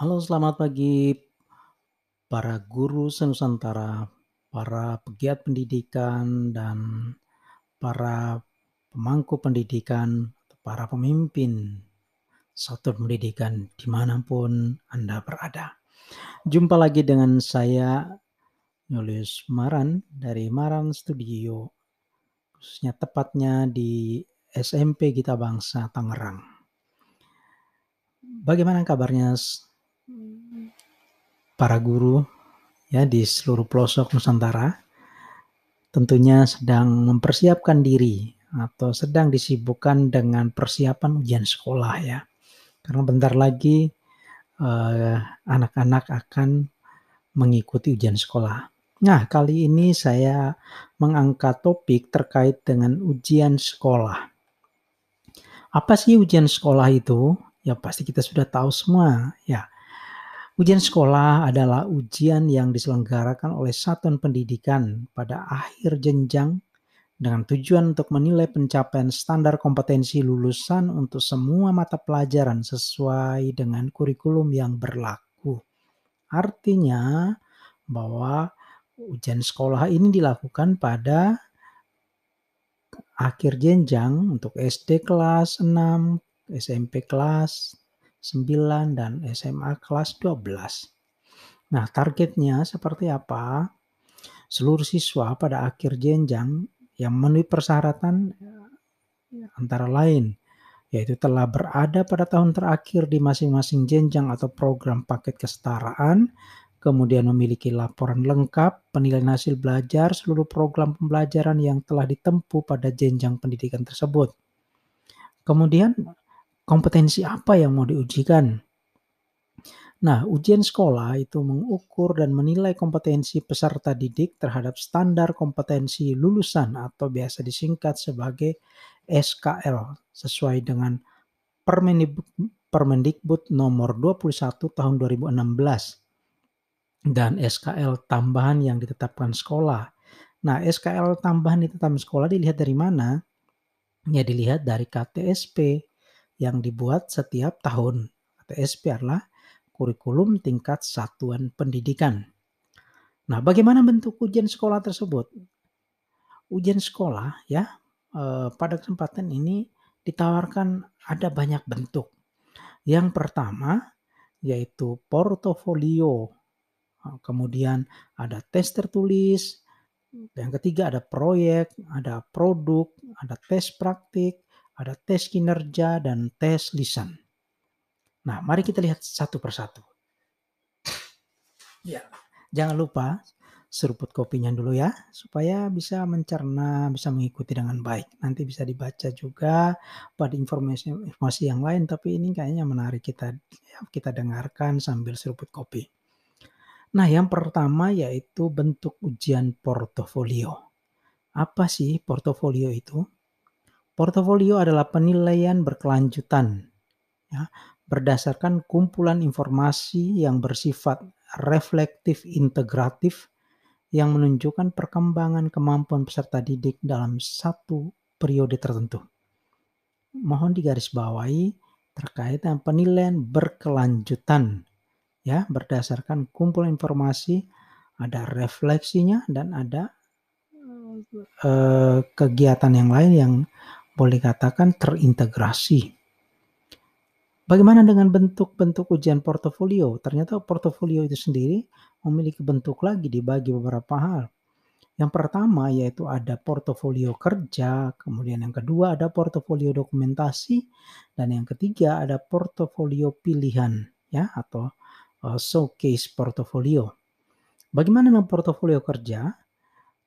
Halo, selamat pagi para guru senusantara, para pegiat pendidikan, dan para pemangku pendidikan, para pemimpin satuan pendidikan di mana pun Anda berada. Jumpa lagi dengan saya, Julius Maran dari Maran Studio, khususnya tepatnya di SMP Gita Bangsa Tangerang. Bagaimana kabarnya para guru ya di seluruh pelosok Nusantara tentunya sedang mempersiapkan diri atau sedang disibukkan dengan persiapan ujian sekolah ya. Karena bentar lagi eh, anak-anak akan mengikuti ujian sekolah. Nah, kali ini saya mengangkat topik terkait dengan ujian sekolah. Apa sih ujian sekolah itu? Ya pasti kita sudah tahu semua ya. Ujian sekolah adalah ujian yang diselenggarakan oleh satuan pendidikan pada akhir jenjang dengan tujuan untuk menilai pencapaian standar kompetensi lulusan untuk semua mata pelajaran sesuai dengan kurikulum yang berlaku. Artinya bahwa ujian sekolah ini dilakukan pada akhir jenjang untuk SD kelas 6, SMP kelas 9 dan SMA kelas 12. Nah, targetnya seperti apa? Seluruh siswa pada akhir jenjang yang memenuhi persyaratan antara lain yaitu telah berada pada tahun terakhir di masing-masing jenjang atau program paket kesetaraan, kemudian memiliki laporan lengkap penilaian hasil belajar seluruh program pembelajaran yang telah ditempuh pada jenjang pendidikan tersebut. Kemudian kompetensi apa yang mau diujikan. Nah, ujian sekolah itu mengukur dan menilai kompetensi peserta didik terhadap standar kompetensi lulusan atau biasa disingkat sebagai SKL sesuai dengan Permendikbud nomor 21 tahun 2016 dan SKL tambahan yang ditetapkan sekolah. Nah, SKL tambahan ditetapkan sekolah dilihat dari mana? Ya dilihat dari KTSP yang dibuat setiap tahun. TSP adalah kurikulum tingkat satuan pendidikan. Nah, bagaimana bentuk ujian sekolah tersebut? Ujian sekolah ya eh, pada kesempatan ini ditawarkan ada banyak bentuk. Yang pertama yaitu portofolio. Kemudian ada tes tertulis, yang ketiga ada proyek, ada produk, ada tes praktik, ada tes kinerja dan tes lisan. Nah, mari kita lihat satu persatu. Ya, jangan lupa seruput kopinya dulu ya, supaya bisa mencerna, bisa mengikuti dengan baik. Nanti bisa dibaca juga pada informasi-informasi yang lain, tapi ini kayaknya menarik kita ya, kita dengarkan sambil seruput kopi. Nah, yang pertama yaitu bentuk ujian portofolio. Apa sih portofolio itu? Portofolio adalah penilaian berkelanjutan ya, berdasarkan kumpulan informasi yang bersifat reflektif integratif yang menunjukkan perkembangan kemampuan peserta didik dalam satu periode tertentu. Mohon digarisbawahi terkait dengan penilaian berkelanjutan ya berdasarkan kumpulan informasi ada refleksinya dan ada eh, kegiatan yang lain yang boleh katakan terintegrasi. Bagaimana dengan bentuk-bentuk ujian portofolio? Ternyata portofolio itu sendiri memiliki bentuk lagi dibagi beberapa hal. Yang pertama yaitu ada portofolio kerja, kemudian yang kedua ada portofolio dokumentasi, dan yang ketiga ada portofolio pilihan ya atau uh, showcase portofolio. Bagaimana dengan portofolio kerja?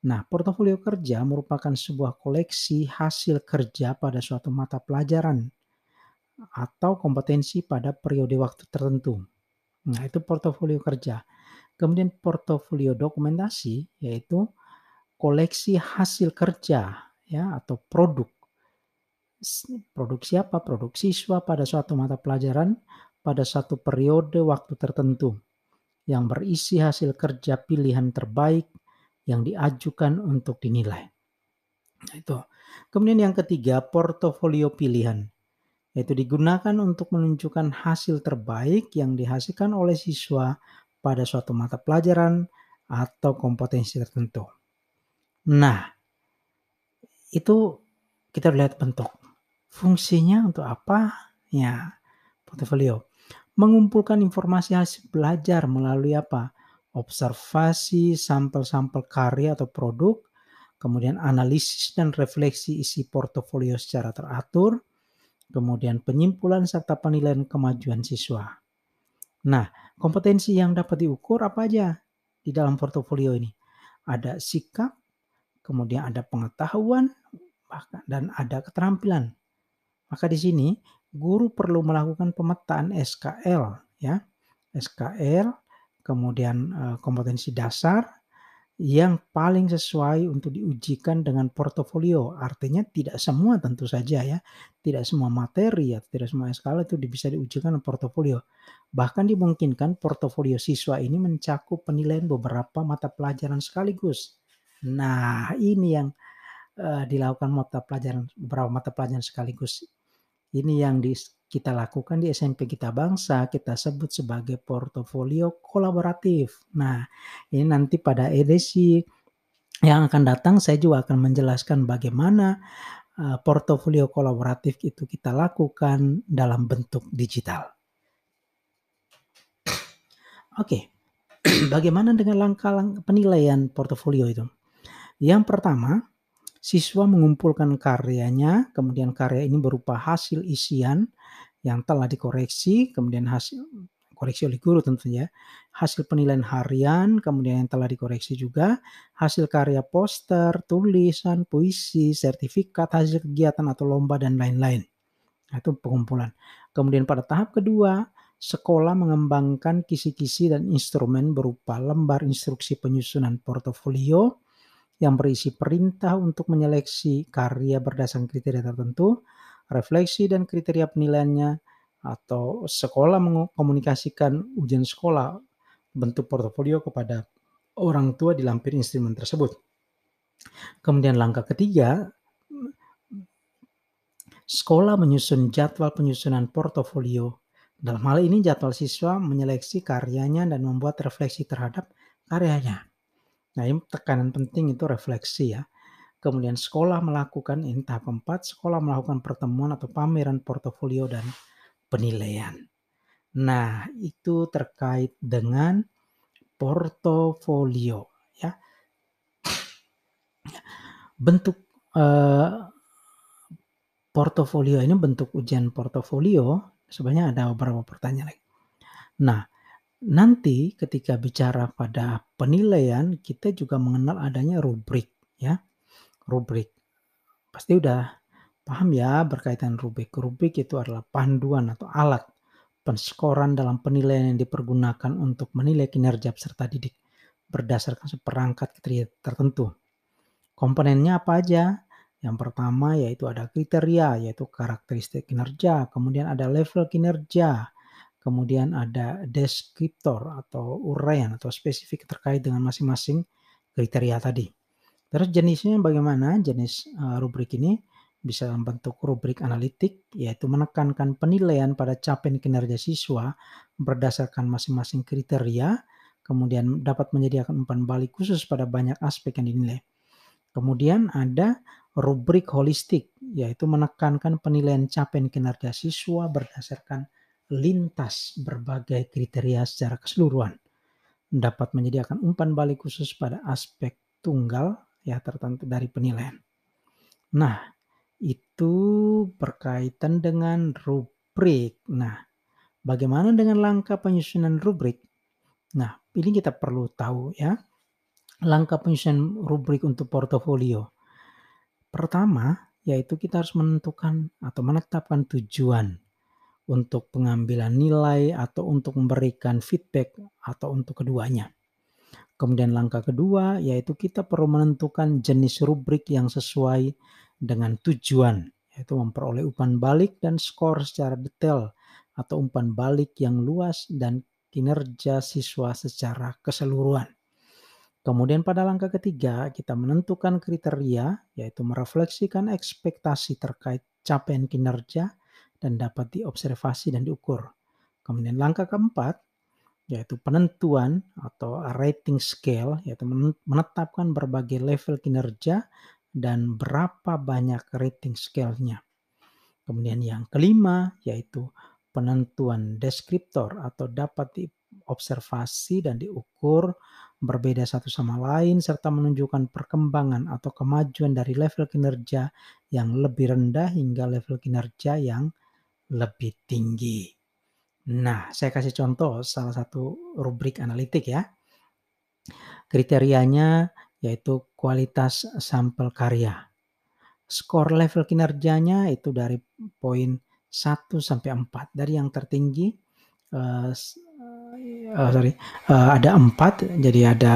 Nah, portofolio kerja merupakan sebuah koleksi hasil kerja pada suatu mata pelajaran atau kompetensi pada periode waktu tertentu. Nah, itu portofolio kerja. Kemudian portofolio dokumentasi yaitu koleksi hasil kerja ya atau produk. Produk siapa? Produk siswa pada suatu mata pelajaran pada satu periode waktu tertentu yang berisi hasil kerja pilihan terbaik yang diajukan untuk dinilai. Nah, itu. Kemudian yang ketiga, portofolio pilihan, yaitu digunakan untuk menunjukkan hasil terbaik yang dihasilkan oleh siswa pada suatu mata pelajaran atau kompetensi tertentu. Nah, itu kita lihat bentuk. Fungsinya untuk apa? Ya, portofolio. Mengumpulkan informasi hasil belajar melalui apa? Observasi sampel-sampel karya atau produk, kemudian analisis dan refleksi isi portofolio secara teratur, kemudian penyimpulan serta penilaian kemajuan siswa. Nah, kompetensi yang dapat diukur apa aja di dalam portofolio ini? Ada sikap, kemudian ada pengetahuan, dan ada keterampilan. Maka di sini guru perlu melakukan pemetaan SKL ya. SKL kemudian uh, kompetensi dasar yang paling sesuai untuk diujikan dengan portofolio. Artinya tidak semua tentu saja ya, tidak semua materi ya, tidak semua SKL itu bisa diujikan dengan portofolio. Bahkan dimungkinkan portofolio siswa ini mencakup penilaian beberapa mata pelajaran sekaligus. Nah, ini yang uh, dilakukan mata pelajaran beberapa mata pelajaran sekaligus. Ini yang di, kita lakukan di SMP Kita Bangsa, kita sebut sebagai portofolio kolaboratif. Nah, ini nanti pada edisi yang akan datang saya juga akan menjelaskan bagaimana uh, portofolio kolaboratif itu kita lakukan dalam bentuk digital. Oke, okay. bagaimana dengan langkah-langkah penilaian portofolio itu? Yang pertama, Siswa mengumpulkan karyanya, kemudian karya ini berupa hasil isian yang telah dikoreksi, kemudian hasil koreksi oleh guru tentunya, hasil penilaian harian, kemudian yang telah dikoreksi juga, hasil karya poster, tulisan, puisi, sertifikat, hasil kegiatan atau lomba, dan lain-lain. Nah, itu pengumpulan. Kemudian pada tahap kedua, sekolah mengembangkan kisi-kisi dan instrumen berupa lembar instruksi penyusunan portofolio, yang berisi perintah untuk menyeleksi karya berdasarkan kriteria tertentu, refleksi dan kriteria penilaiannya, atau sekolah mengkomunikasikan ujian sekolah bentuk portofolio kepada orang tua dilampir instrumen tersebut. Kemudian langkah ketiga, sekolah menyusun jadwal penyusunan portofolio. Dalam hal ini jadwal siswa menyeleksi karyanya dan membuat refleksi terhadap karyanya. Nah, ini tekanan penting itu refleksi ya. Kemudian sekolah melakukan ini tahap keempat, sekolah melakukan pertemuan atau pameran portofolio dan penilaian. Nah, itu terkait dengan portofolio ya. Bentuk eh, portofolio ini bentuk ujian portofolio sebenarnya ada beberapa pertanyaan lagi. Nah, Nanti ketika bicara pada penilaian, kita juga mengenal adanya rubrik ya. Rubrik. Pasti udah paham ya berkaitan rubrik. Rubrik itu adalah panduan atau alat penskoran dalam penilaian yang dipergunakan untuk menilai kinerja peserta didik berdasarkan seperangkat kriteria tertentu. Komponennya apa aja? Yang pertama yaitu ada kriteria, yaitu karakteristik kinerja, kemudian ada level kinerja, kemudian ada deskriptor atau uraian atau spesifik terkait dengan masing-masing kriteria tadi. Terus jenisnya bagaimana? Jenis uh, rubrik ini bisa dalam bentuk rubrik analitik, yaitu menekankan penilaian pada capaian kinerja siswa berdasarkan masing-masing kriteria, kemudian dapat menyediakan umpan balik khusus pada banyak aspek yang dinilai. Kemudian ada rubrik holistik, yaitu menekankan penilaian capaian kinerja siswa berdasarkan lintas berbagai kriteria secara keseluruhan dapat menyediakan umpan balik khusus pada aspek tunggal ya tertentu dari penilaian. Nah, itu berkaitan dengan rubrik. Nah, bagaimana dengan langkah penyusunan rubrik? Nah, ini kita perlu tahu ya. Langkah penyusunan rubrik untuk portofolio. Pertama, yaitu kita harus menentukan atau menetapkan tujuan untuk pengambilan nilai atau untuk memberikan feedback atau untuk keduanya. Kemudian langkah kedua yaitu kita perlu menentukan jenis rubrik yang sesuai dengan tujuan yaitu memperoleh umpan balik dan skor secara detail atau umpan balik yang luas dan kinerja siswa secara keseluruhan. Kemudian pada langkah ketiga kita menentukan kriteria yaitu merefleksikan ekspektasi terkait capaian kinerja dan dapat diobservasi dan diukur. Kemudian langkah keempat, yaitu penentuan atau rating scale, yaitu menetapkan berbagai level kinerja dan berapa banyak rating scale-nya. Kemudian yang kelima, yaitu penentuan deskriptor atau dapat diobservasi dan diukur berbeda satu sama lain serta menunjukkan perkembangan atau kemajuan dari level kinerja yang lebih rendah hingga level kinerja yang lebih tinggi. Nah, saya kasih contoh salah satu rubrik analitik ya. Kriterianya yaitu kualitas sampel karya. Skor level kinerjanya itu dari poin 1 sampai 4. Dari yang tertinggi uh, uh, sorry, uh, ada 4, jadi ada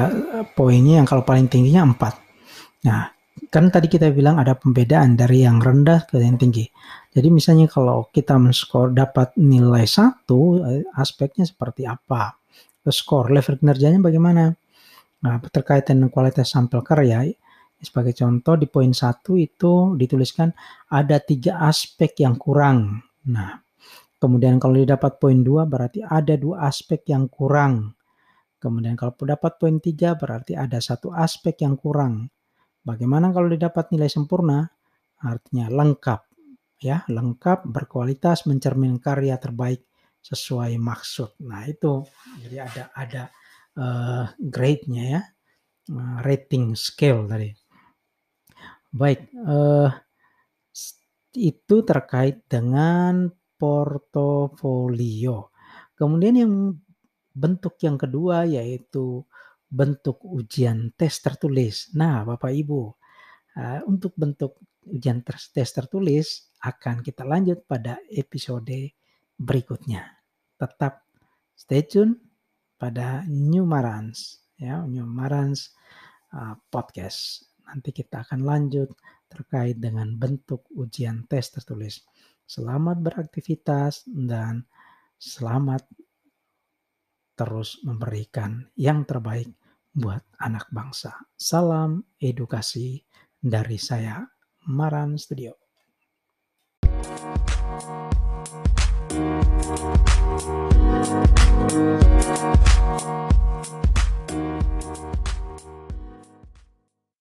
poinnya yang kalau paling tingginya 4. Nah, kan tadi kita bilang ada pembedaan dari yang rendah ke yang tinggi. Jadi misalnya kalau kita men-skor dapat nilai satu, eh, aspeknya seperti apa? Skor level kinerjanya bagaimana? Nah, terkait dengan kualitas sampel karya, sebagai contoh di poin satu itu dituliskan ada tiga aspek yang kurang. Nah, kemudian kalau didapat poin dua berarti ada dua aspek yang kurang. Kemudian kalau dapat poin tiga berarti ada satu aspek yang kurang. Bagaimana kalau didapat nilai sempurna? Artinya lengkap, ya lengkap, berkualitas, mencermin karya terbaik sesuai maksud. Nah itu jadi ada ada uh, grade-nya ya, uh, rating scale tadi. Baik, uh, itu terkait dengan portofolio. Kemudian yang bentuk yang kedua yaitu bentuk ujian tes tertulis. Nah, Bapak Ibu, uh, untuk bentuk ujian tes, tertulis akan kita lanjut pada episode berikutnya. Tetap stay tune pada New Marans, ya, New Marans uh, podcast. Nanti kita akan lanjut terkait dengan bentuk ujian tes tertulis. Selamat beraktivitas dan selamat terus memberikan yang terbaik buat anak bangsa. Salam edukasi dari saya, Maran Studio.